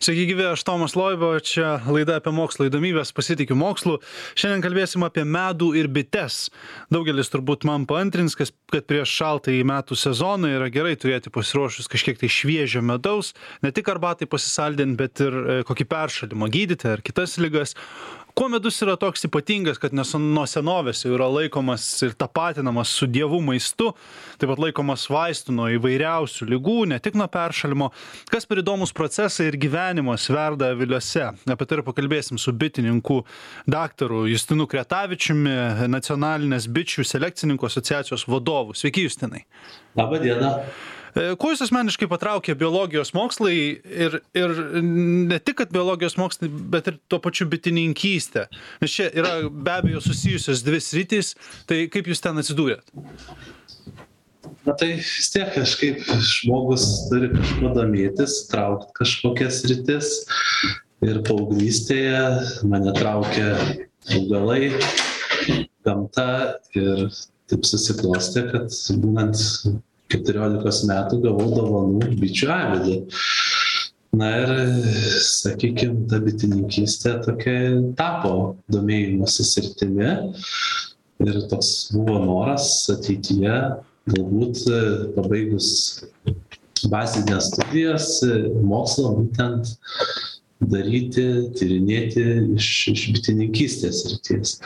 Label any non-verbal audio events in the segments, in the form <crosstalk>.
Sveiki gyvi, aš Tomas Loibo, čia laida apie mokslo įdomybės, pasitikiu mokslu. Šiandien kalbėsim apie medų ir bites. Daugelis turbūt man paantrins, kad prieš šaltąjį metų sezoną yra gerai turėti pasiruošus kažkiek tai šviežio medaus, ne tik arbatai pasisaldinti, bet ir e, kokį peršalimą gydyti ar kitas lygas kuo medus yra toks ypatingas kad nes nuo senovės jau yra laikomas ir tapatinamas su dievų maistu taip pat laikomas vaistu nuo įvairiausių ligų ne tik nuo peršalimo. Kas per įdomūs procesai ir gyvenimas verda aviliuose? Apie tai ir pakalbėsim su bitininku daktaru justinu kretavičiumi nacionalinės bičių selekcininkų asociacijos vadovu. Sveiki justinai. Laba diena kuo jūs asmeniškai patraukė biologijos mokslai ir, ir ne tik, kad biologijos mokslai, bet ir tuo pačiu bitininkystė? Nes čia yra be abejo susijusios dvi sritys, tai kaip jūs ten atsidūrėt? Na tai vis tiek kažkaip žmogus turi kažkuo domėtis, traukti kažkokias rytis. Ir paauglystėje mane traukė augalai, gamta ir taip susiklostė, kad būnant keturiolikos metų gavau dovanų bičių avilį. Na ir, sakykime, ta bitininkystė tokia tapo domėjimosi sritimi ir toks buvo noras ateityje, galbūt pabaigus bazinės studijas, mokslą būtent daryti, tyrinėti iš, iš bitininkystės ryties.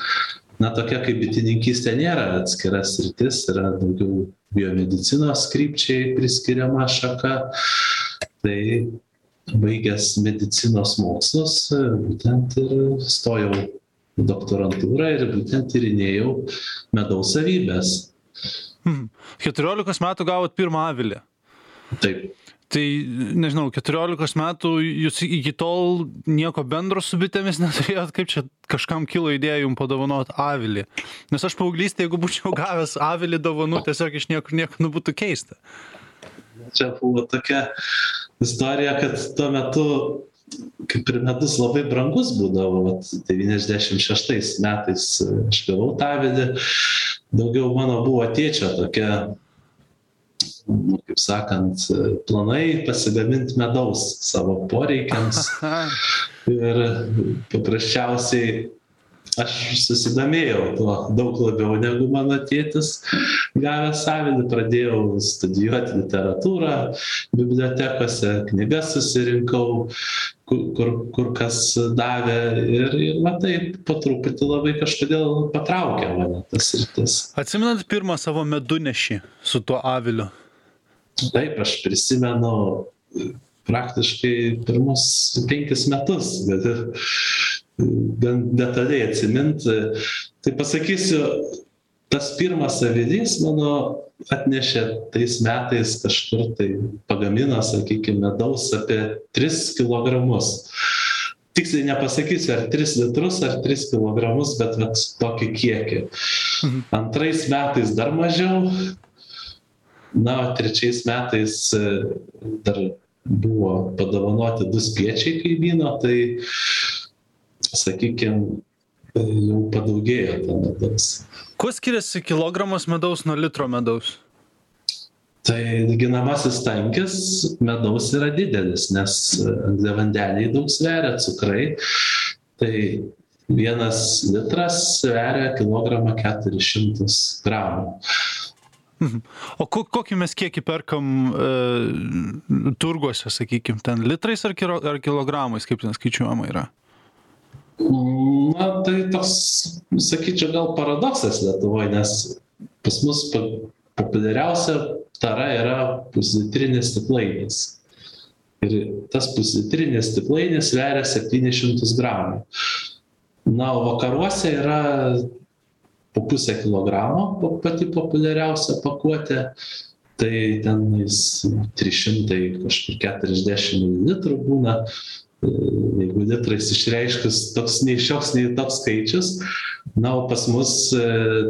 Na, tokia kaip bitininkystė nėra atskira sritis, yra daugiau biomedicinos krypčiai priskiriama šaka. Tai baigęs medicinos mokslus, būtent ir stojau doktorantūrą ir būtent tyrinėjau medaus savybės. Hmm. 14 metų gavot pirmą avilį. Taip tai nežinau keturiolikos metų jūs iki tol nieko bendro su bitėmis <laughs> neturėjot? Kaip čia kažkam kilo idėja jum padovanot avilį? Nes aš paauglystėj jeigu būčiau <laughs> gavęs avilį dovanų tiesiog iš niekur nieko nu būtų keista. Čia buvo tokia istorija kad tuo metu kaip ir medus labai brangus būdavo vat devyniasdešim šeštais metais aš gavau tą avilį. Daugiau mano buvo tėčio tokia nu, kaip sakant, planai pasigaminti medaus savo poreikiams. <laughs> Ir paprasčiausiai aš susidomėjau tuo daug labiau negu mano tėtis gavęs avilį, pradėjau studijuoti literatūrą bibliotekose, knygas susirinkau, kur, kur, kur kas davė ir, ir va taip po truputį labai kažkodėl patraukė mane tas rytis. Atsimenat pirmą savo medunešį su tuo aviliu? Taip, aš prisimenu praktiškai pirmus penkis metus, bet ir gan detaliai atsiminti. Tai pasakysiu, tas pirmas avilys mano atnešė tais metais kažkur tai pagamino, sakykime, medaus apie 3 kg. Tiksliai nepasakysiu, ar 3 litrus, ar 3 kg, bet vat, tokį kiekį. Mhm. Antrais metais dar mažiau, na o trečiais metais e, dar buvo padovanoti du spiečiai kaimyno tai sakykim e, jau padaugėjo to medaus. Kuo skiriasi kilogramas medaus nuo litro medaus? Tai lyginamasis tankis medaus yra didelis, nes angliavandeniai daug sveria, cukrai. Tai vienas litras sveria kilogramą 400 gramų. <laughs> O ko, kokį mes kiekį perkam e, turguose, sakykime, ten litrais ar, kilo, ar kilogramais, kaip ten skaičiuojama yra? Na, tai toks, sakyčiau, gal paradoksas Lietuvoje, nes pas mus populiariausia tara yra puslitrinis stiklainis. Ir tas puslitrinis stiklainis sveria 700 gramų. Na, o vakaruose yra po pusę kilogramo pati populiariausia pakuotė. Tai tenais 300 kažkur 40 ml būna, e, jeigu litrais išreiškus toks nei šioks, nei toks skaičius. Na, o pas mus e,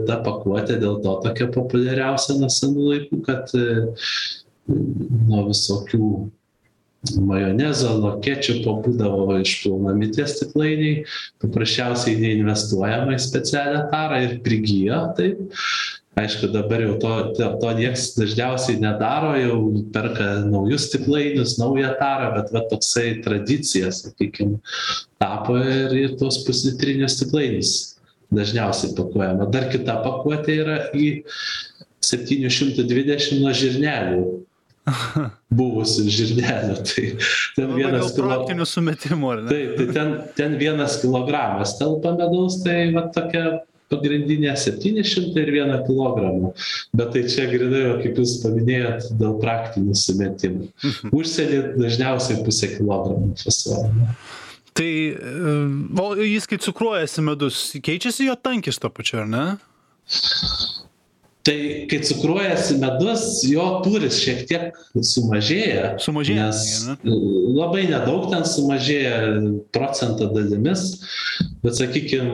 ta pakuotė dėl to tokia populiariausia nuo senų laikų, kad e, nuo visokių majonezo nuo kečupo būdavo išplaunami tie stiklainiai paprasčiausiai neinvestuojama į specialią tarą ir prigijo taip. Aišku dabar jau to to to nieks dažniausiai nedaro jau perka naujus stiklainius naują tarą bet va toksai tradicija sakykim tapo ir ir tuos puslitrinius stiklainius dažniausiai pakuojama. Dar kita pakuotė yra į septynių šimtų dvidešim nuo žirnelių <laughs> buvusių žirnelių tai ten Labai vienas gal kilo praktinių sumetimų, ar ne? taip tai ten ten vienas kilogramas telpa medaus tai va tokia pagrindinė septyni šimtai ir vieno kilogramo bet tai čia grynai va kaip jūs paminėjot dėl praktinių sumetimų Mhm. užsieny dažniausiai pusę kilogramo fasuojama Tai, e, o jis kai cukruojasi medus, keičiasi jo tankis to pačiu, ar ne? Tai kai cukruojasi medus jo tūris šiek tiek sumažėja Sumažėja, nes labai nedaug ten sumažėja procento dalimis bet sakykim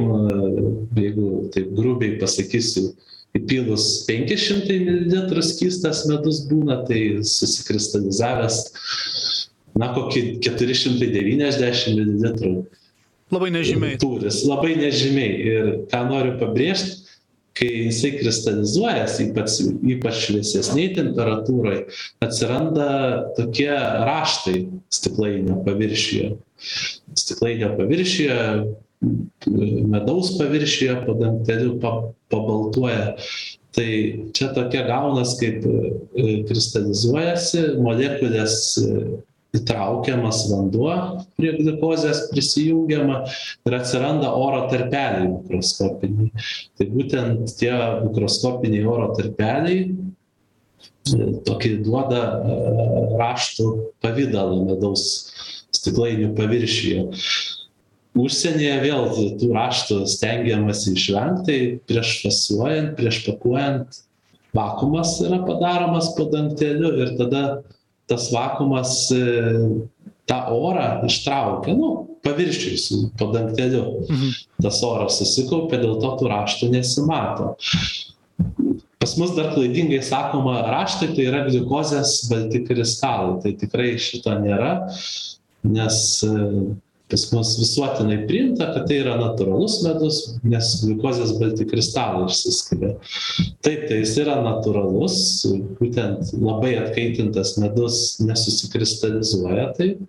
jeigu taip grubiai pasakysiu įpylus penki šimtai mililitrų skystas medus būna tai susikristalizavęs na kokį keturi šimtai devyniasdešim mililitrų Labai nežymiai. tūris. Labai nežymiai. Ir ką noriu pabrėžt kai jisai kristalizuojasi ypač ypač šviesesnėj temperatūroj atsiranda tokie raštai stiklainio paviršiuje. Stiklainio paviršiuje medaus paviršiuje po dangteliu pa pabaltuoja. Tai čia tokia gaunas kaip e, kristalizuojasi molekulės įtraukiamas vanduo prie gliukozės prisijungiama ir atsiranda oro tarpeliai mikroskopiniai. Tai būtent tie mikroskopiniai oro tarpeliai e, tokį duoda e, raštų pavidalą medaus stiklainių paviršiuje. Užsienyje vėl tų raštų stengiamasi išvengt tai prieš fasuojant prieš pakuojant vakuumas yra padaromas po dangteliu ir tada tas vakuumas e, tą orą ištraukia nu paviršiuj su po dangteliu. Mhm. tas oras susikaupia dėl to tų raštų nesimato. Pas mus dar klaidingai sakoma raštai tai yra gliukozės balti kristalai. Tai tikrai šito nėra nes e, pas mus visuotinai priimta kad tai yra natūralus medus nes gliukozės balti kristalai išsiskiria. Taip tai jis yra natūralus būtent labai atkaitintas medus nesusikristalizuoja taip.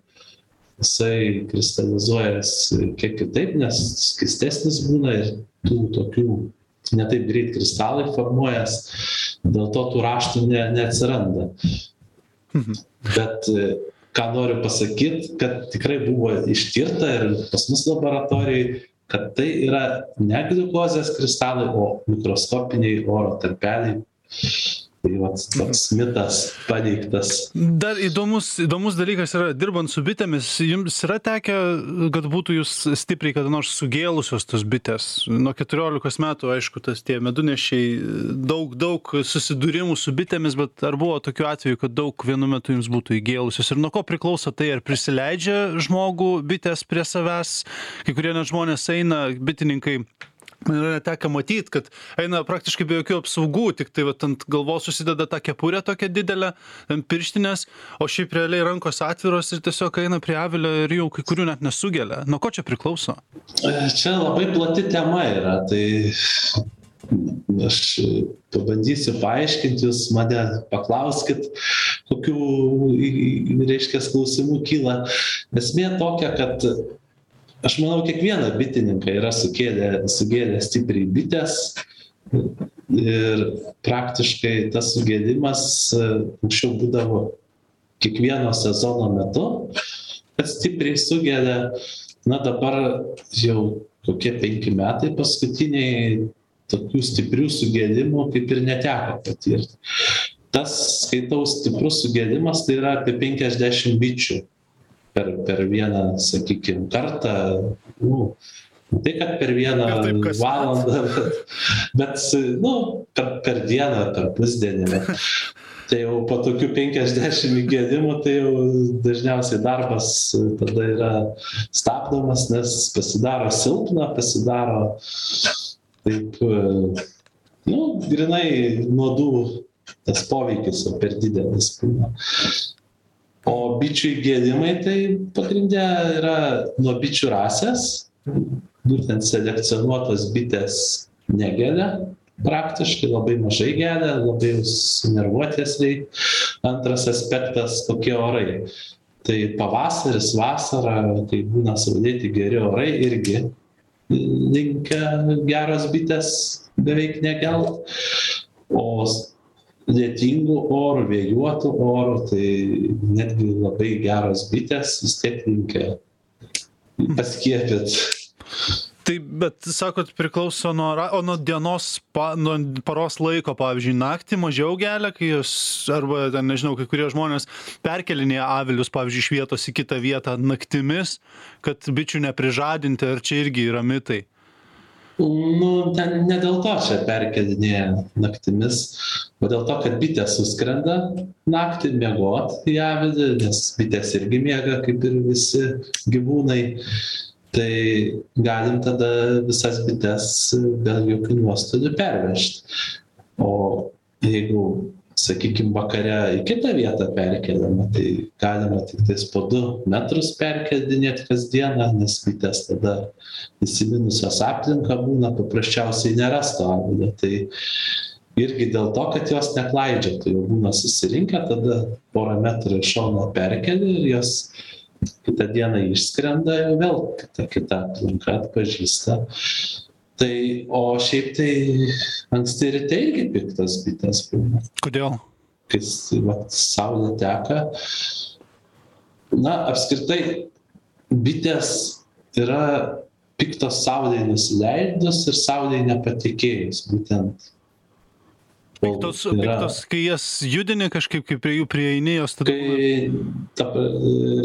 Jisai kristalizuojasi kiek kitaip nes skystesnis būna ir tų tokių ne taip greit kristalai formuojas dėl to tų raštų ne neatsiranda. Mhm. bet ką noriu pasakyt kad tikrai buvo ištirta ir pas mus laboratorijoj kad tai yra ne gliukozės kristalai o mikroskopiniai oro tarpeliai tai vat toks mitas paneigtas Dar įdomus, įdomus dalykas yra, dirbant su bitėmis, jums yra tekę, kad būtų jūs stipriai kada nors sugėlusios tos bitės. Nuo 14 metų, aišku, tas tie medunešiai, daug, daug susidūrimų su bitėmis, bet ar buvo tokių atvejų, kad daug vienu metu jums būtų įgėlusios? Ir nuo ko priklauso tai, ar prisileidžia žmogų bitės prie savęs, kai kurie net žmonės eina, bitininkai man yra tekę matyt kad eina praktiškai be jokių apsaugų tiktai vat ant galvos užsideda tą kepurę tokią didelę ten pirštines o šiaip realiai rankos atviros ir tiesiog eina prie avilio ir jau kai kurių net nesugelia. Nuo ko čia priklauso? E, čia labai plati tema yra tai aš pabandysiu paaiškint jūs mane paklauskit kokių reiškias klausimų kyla. Esmė tokia kad aš manau kiekvieną bitininką yra sukėlę sugėlę stipriai bitės ir praktiškai tas sugėdimas e, anksčiau būdavo kiekvieno sezono metu kad stipriai sugelia na dabar jau kokie penki metai paskutiniai tokių stiprių sugedimų kaip ir neteko patirt tas skaitau stiprus sugedimas tai yra apie penkiasdešim bičių per per vieną sakykim kartą nu ne tai kad per vieną valandą bet bet nu per per dieną per pusdienį vat. tai jau po tokių penkiasdešim įgedimų tai jau dažniausiai darbas tada yra stabdomas nes pasidaro silpna pasidaro taip nu grynai nuodų tas poveikis jau per didelis būna o bičių įgėdimai tai pagrinde yra nuo bičių rasės būtent selekcionuotos bitės negelia praktiškai labai mažai geria, labai sunervuotės reikia. Antras aspektas, kokie orai. Tai pavasaris, vasara, kai būna saulėti geri orai, irgi linkia geros bitės beveik negelt. O lietingų orų, vėjuotų orų, tai netgi labai geros bitės vis tiek linkia paskiepyti tai bet sakot priklauso nuo ra o nuo dienos pa nuo paros laiko pavyzdžiui naktį mažiau gelia kai jos arba ten nežinau kai kurie žmonės perkėlinėja avilius pavyzdžiui iš vietos į kitą vietą naktimis kad bičių neprižadinti ar čia irgi yra mitai Nu, ten ne dėl to čia perkelinėja naktimis, o dėl to, kad bitės suskrenda naktį miegot į avilį, nes bitės irgi miega kaip ir visi gyvūnai. Tai galim tada visas bites be jokių nuostolių pervežt. O jeigu sakykim vakare į kitą vietą perkeliama tai galima tiktais po du metrus perkeldinėt kasdieną nes bitės tada įsiminusios aplinką būna paprasčiausiai neras to avilio tai irgi dėl to kad jos neklaidžiotų jau būna susirinkę tada porą metrų į šoną perkeli ir jos kitą dieną išskrenda jau vėl kita kita aplinka atpažįsta tai o šiaip tai anksti ryte irgi piktos bitės būna kodėl? Kai vat saulė teka. Na apskritai bitės yra piktos saulei nusileidus ir saulei nepatekėjus būtent Piktos, yra, piktos, kai jas judini kažkaip, kai prie jų prieini, jos tada... Kai, ta,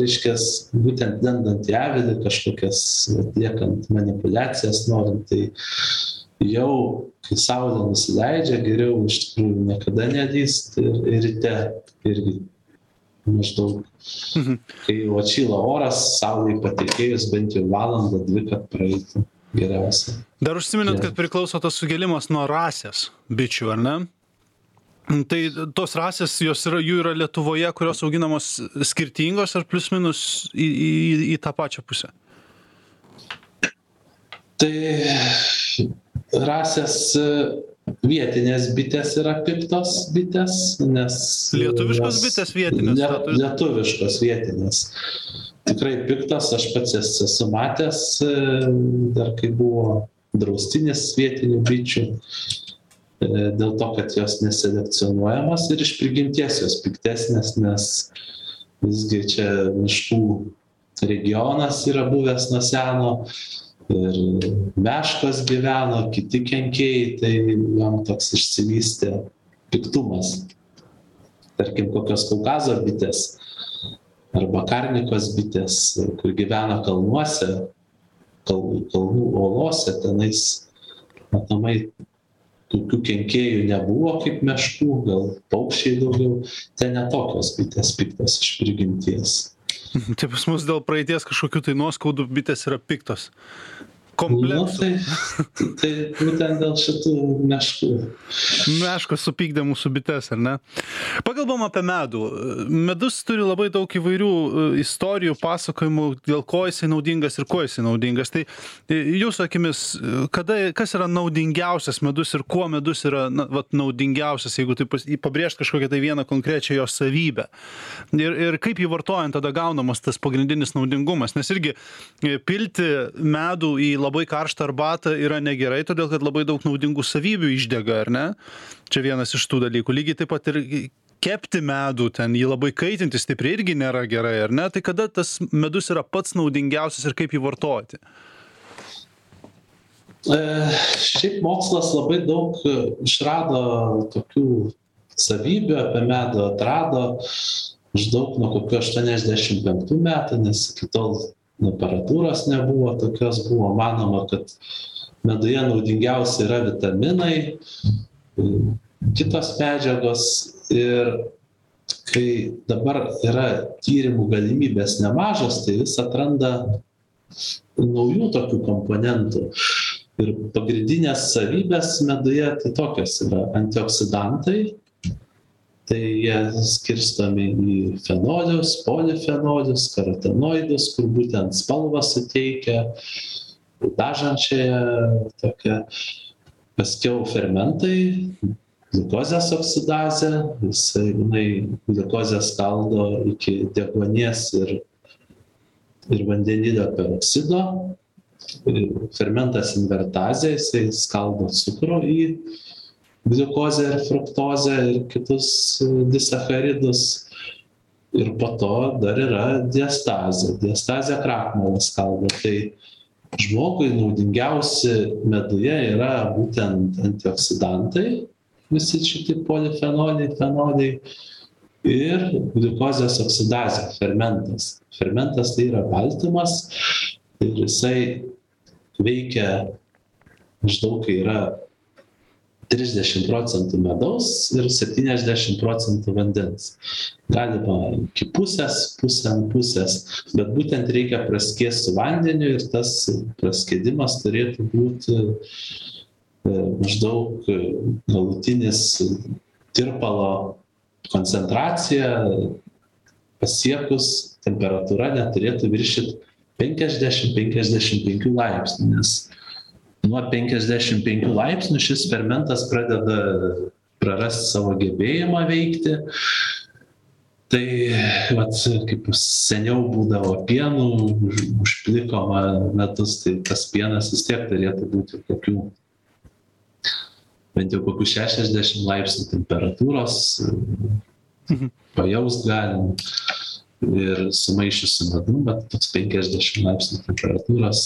reiškia, būtent dendant į avilį kažkokias, atliekant manipulacijas norint, tai jau, kai saulė nusileidžia, geriau iš tikrųjų niekada nelyst ir, ir ryte irgi maždaug. Mhm. Kai atšyla oras, saulė patekėjus bent jau valandą, dvi, kad praeitų geriausia. Dar užsiminėt, kad priklauso tas sugėlimas nuo rasės bičių, ar ne? Tai tos rasės, jos yra, jų yra Lietuvoje, kurios auginamos skirtingos ar plius minus į, į, į tą pačią pusę? Tai rasės vietinės bitės yra piktos bitės, nes. Lietuviškos bitės vietinės? Liet, lietuviškos vietinės. Tikrai piktos, aš pats esu matęs, dar kai buvo draustinis vietinių bičių E, dėl to, kad jos neselekcionuojamos ir iš prigimties jos piktesnės, nes visgi čia miškų regionas yra buvęs nuo seno ir meškos gyveno, kiti kenkėjai, tai jam toks išsivystė piktumas. Tarkim, kokios Kaukazo bitės arba Karnikos bitės, kur gyvena kalnuose, kalnų olose, tenais matomai tokių kenkėjų nebuvo kaip meškų, gal paukščiai daugiau, ten netokios bitės piktos iš prigimties. Tai pas mus dėl praeities kažkokių tai nuoskaudų bitės yra piktos kompleksų. Nu, tai, tai būtent dėl šitų meškų. Meškos supykdė mūsų bites, ar ne? Pakalbam apie medų. Medus turi labai daug įvairių e, istorijų, pasakojimų, dėl ko jisai naudingas ir kuo jisai naudingas. Tai e, jūsų akimis, kada, kas yra naudingiausias medus ir kuo medus yra na, vat, naudingiausias, jeigu tai pabrėžt kažkokią tai vieną konkrečią jo savybę. Ir, ir kaip jį vartojant tada gaunamas tas pagrindinis naudingumas. Nes irgi e, pilti medų į labai karštą arbatą yra negerai, todėl kad labai daug naudingų savybių išdega, ar ne? Čia vienas iš tų dalykų. Lygiai taip pat ir kepti medų, ten jį labai kaitinti stipriai irgi nėra gerai, ar ne? Tai kada tas medus yra pats naudingiausias ir kaip jį vartoti? E, šiaip mokslas labai daug išrado tokių savybių apie medų, atrado maždaug nuo kokių 85 metų, nes iki tol aparatūros nebuvo tokios, buvo manoma, kad meduje naudingiausia yra vitaminai, kitos medžiagos ir kai dabar yra tyrimų galimybės nemažos, tai vis atranda naujų tokių komponentų. Ir pagrindinės savybės meduje tai tokios yra antioksidantai, tai jie skirstomi į fenolius polifenolius karotenoidus kur būtent spalvą suteikia dažančiąją tokią paskiau fermentai gliukozės oksidazė jisai jinai gliukozę skaldo iki deguonies ir ir vandenilio peroksido. Fermentas invertazė jisai skaldo cukrų į gliukozę ir fruktozę ir kitus disacharidus. Ir po to dar yra diastazė. Diastazė krakmolą skaldo tai žmogui naudingiausi meduje yra būtent antioksidantai visi šitie polifenoliai fenoliai ir gliukozės oksidazė fermentas. Fermentas tai yra baltymas ir jisai veikia maždaug kai yra trisdešim procentų medaus ir septyniasdešim procentų vandens. Galima iki pusės pusę ant pusės bet būtent reikia praskiest su vandeniu ir tas praskiedimas turėtų būti e, maždaug galutinis tirpalo koncentracija pasiekus temperatūra neturėtų viršyt penkiasdešim penkiasdešim penkių laipsnių nes nuo penkiasdešim penkių laipsnių šis fermentas pradeda prarast savo gebėjimą veikti tai vat kaip seniau būdavo pienu už užplikoma medus tai tas pienas vis tiek turėtų būti kokių bent jau kokių šešiasdešim laipsnių temperatūros Mhm. pajaust galim ir sumaišius su medum vat toks penkiasdešim laipsnių temperatūros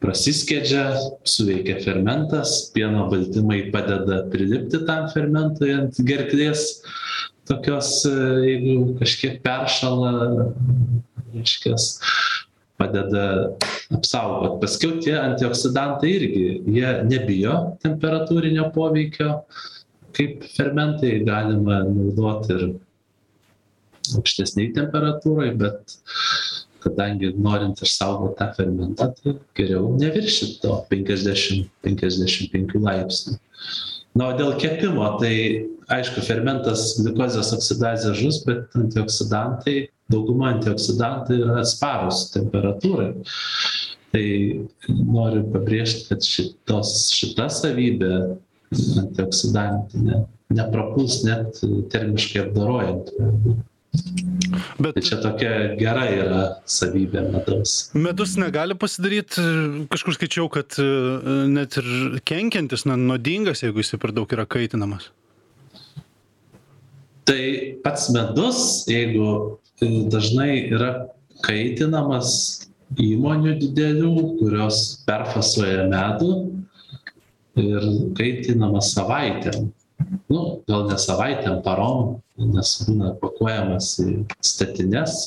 prasiskiedžia suveikia fermentas pieno baltymai padeda prilipti tam fermentui ant gerklės tokios jeigu kažkiek peršąla reiškias padeda apsaugot. Paskiau tie antioksidantai irgi jie nebijo temperatūrinio poveikio kaip fermentai galima naudot ir aukštesnėj temperatūroj bet kadangi norint išsaugot tą fermentą tai geriau neviršyt to penkiasdešim penkiasdešim penkių laipsnių. Na o dėl kepimo tai aišku fermentas gliukozės oksidazė žus bet antioksidantai dauguma antioksidantų yra atsparūs temperatūrai. Tai noriu pabrėžt kad šitos šita savybė antioksidantinė neprapuls net termiškai apdorojant Bet Tai čia tokia gera yra savybė medaus. medus negali pasidaryt, kažkur skaičiau, kad e, net ir kenkiantis, na, nuodingas, jeigu jis per daug yra kaitinamas. Tai pats medus, jeigu e, dažnai yra kaitinamas įmonių didelių, kurios perfasuoja medų ir kaitinamas savaitėm. Nu, gal ne savaitėm, parom, nes būna pakuojamas į statines,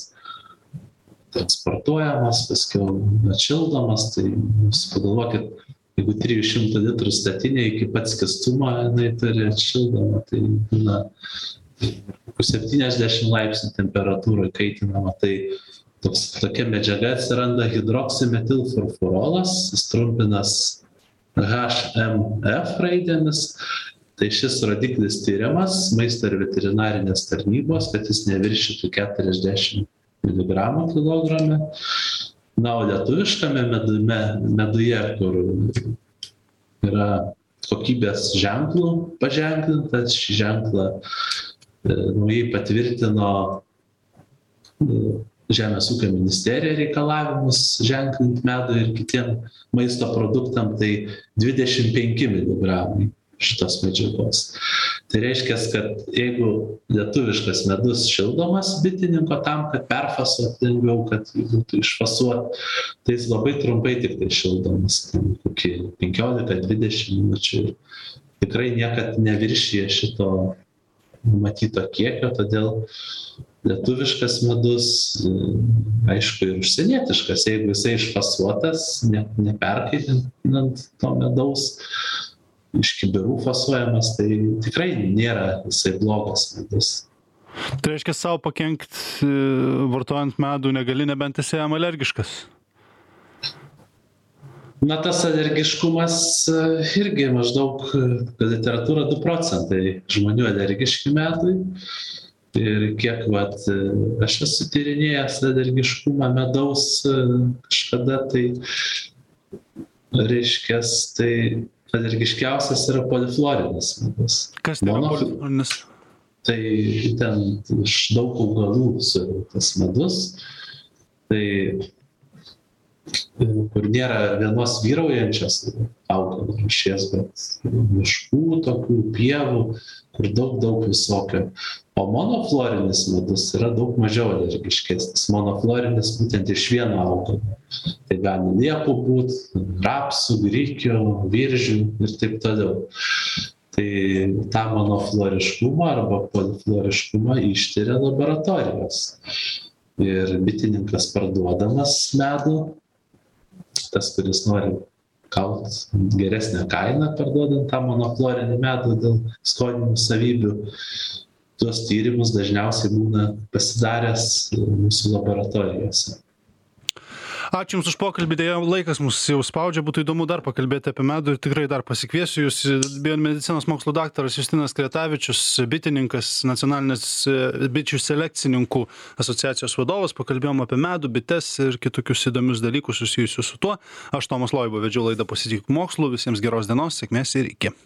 transportuojamas, paskiau atšildomas, tai jūs pagalvokit, jeigu 300 litrų statinė iki pat skistumo jinai turi atšildomą, tai būna 70 laipsnių temperatūroje kaitinama, tai toks, tokia medžiaga atsiranda hidroksimetilfurfurolas, jis trumpinas HMF raidėmis, tai šis rodiklis tyriamas maisto ir veterinarinės tarnybos, kad jis neviršytų 40 mg kilograme. Na, o lietuviškame medume, meduje, kur yra kokybės ženklų paženklintas, šį ženklą e, naujai patvirtino e, Žemės ūkio ministerija reikalavimus ženklint medų ir kitiem maisto produktam, tai 25 mg šitos medžiagos. Tai reiškia, kad jeigu lietuviškas medus šildomas bitininko tam, kad perfasuot lengviau, kad būtų išfasuot, tai jis labai trumpai tik tai šildomas, kokį 15-20 minučių. Tikrai niekad neviršyje šito numatyto kiekio, todėl lietuviškas medus, aišku, ir užsienietiškas, jeigu jisai išfasuotas, ne, neperkaitinant to medaus, iš kibirų fasuojamas, tai tikrai nėra jisai blogas medus. Tai reiškia, savo pakenkti vartojant medų negali, nebent esi jam alergiškas. Na, tas alergiškumas irgi maždaug, literatūra 2 procentai žmonių alergiški medui. Ir kiek, vat, aš esu tyrinėjęs alergiškumą medaus kažkada, tai reiškia, tai alergiškiausias yra poliflorinis medus. Kas tai yra poliflorinis? Tai ten iš daug augalų surinktas medus. Tai kur nėra vienos vyraujančios augalų rūšies, bet miškų, tokių pievų, kur daug, daug visokio. O monoflorinis medus yra daug mažiau alergiškesnis. Monoflorinis būtent iš vieno augalo. Tai gali liepų būti, rapsų, grįkių, viržių ir taip toliau. Tai tą monofloriškumą arba polifloriškumą ištyria laboratorijos. Ir bitininkas parduodamas medų, tas, kuris nori gauti geresnę kainą parduodant tą monoflorinį medų dėl skoninių savybių, tuos tyrimus dažniausiai būna pasidaręs mūsų laboratorijose. Ačiū Jums už pokalbį, dėja laikas mus jau spaudžia, būtų įdomu dar pakalbėti apie medų ir tikrai dar pasikviesiu Jūs, biomedicinos mokslo daktaras Justinas Kretavičius, bitininkas, nacionalinės e, bičių selekcininkų asociacijos vadovas, pakalbėjom apie medų, bites ir kitokius įdomius dalykus susijusius su tuo. Aš Tomas Loibo vedžiau laidą pasitikų mokslu, visiems geros dienos, sėkmės ir iki.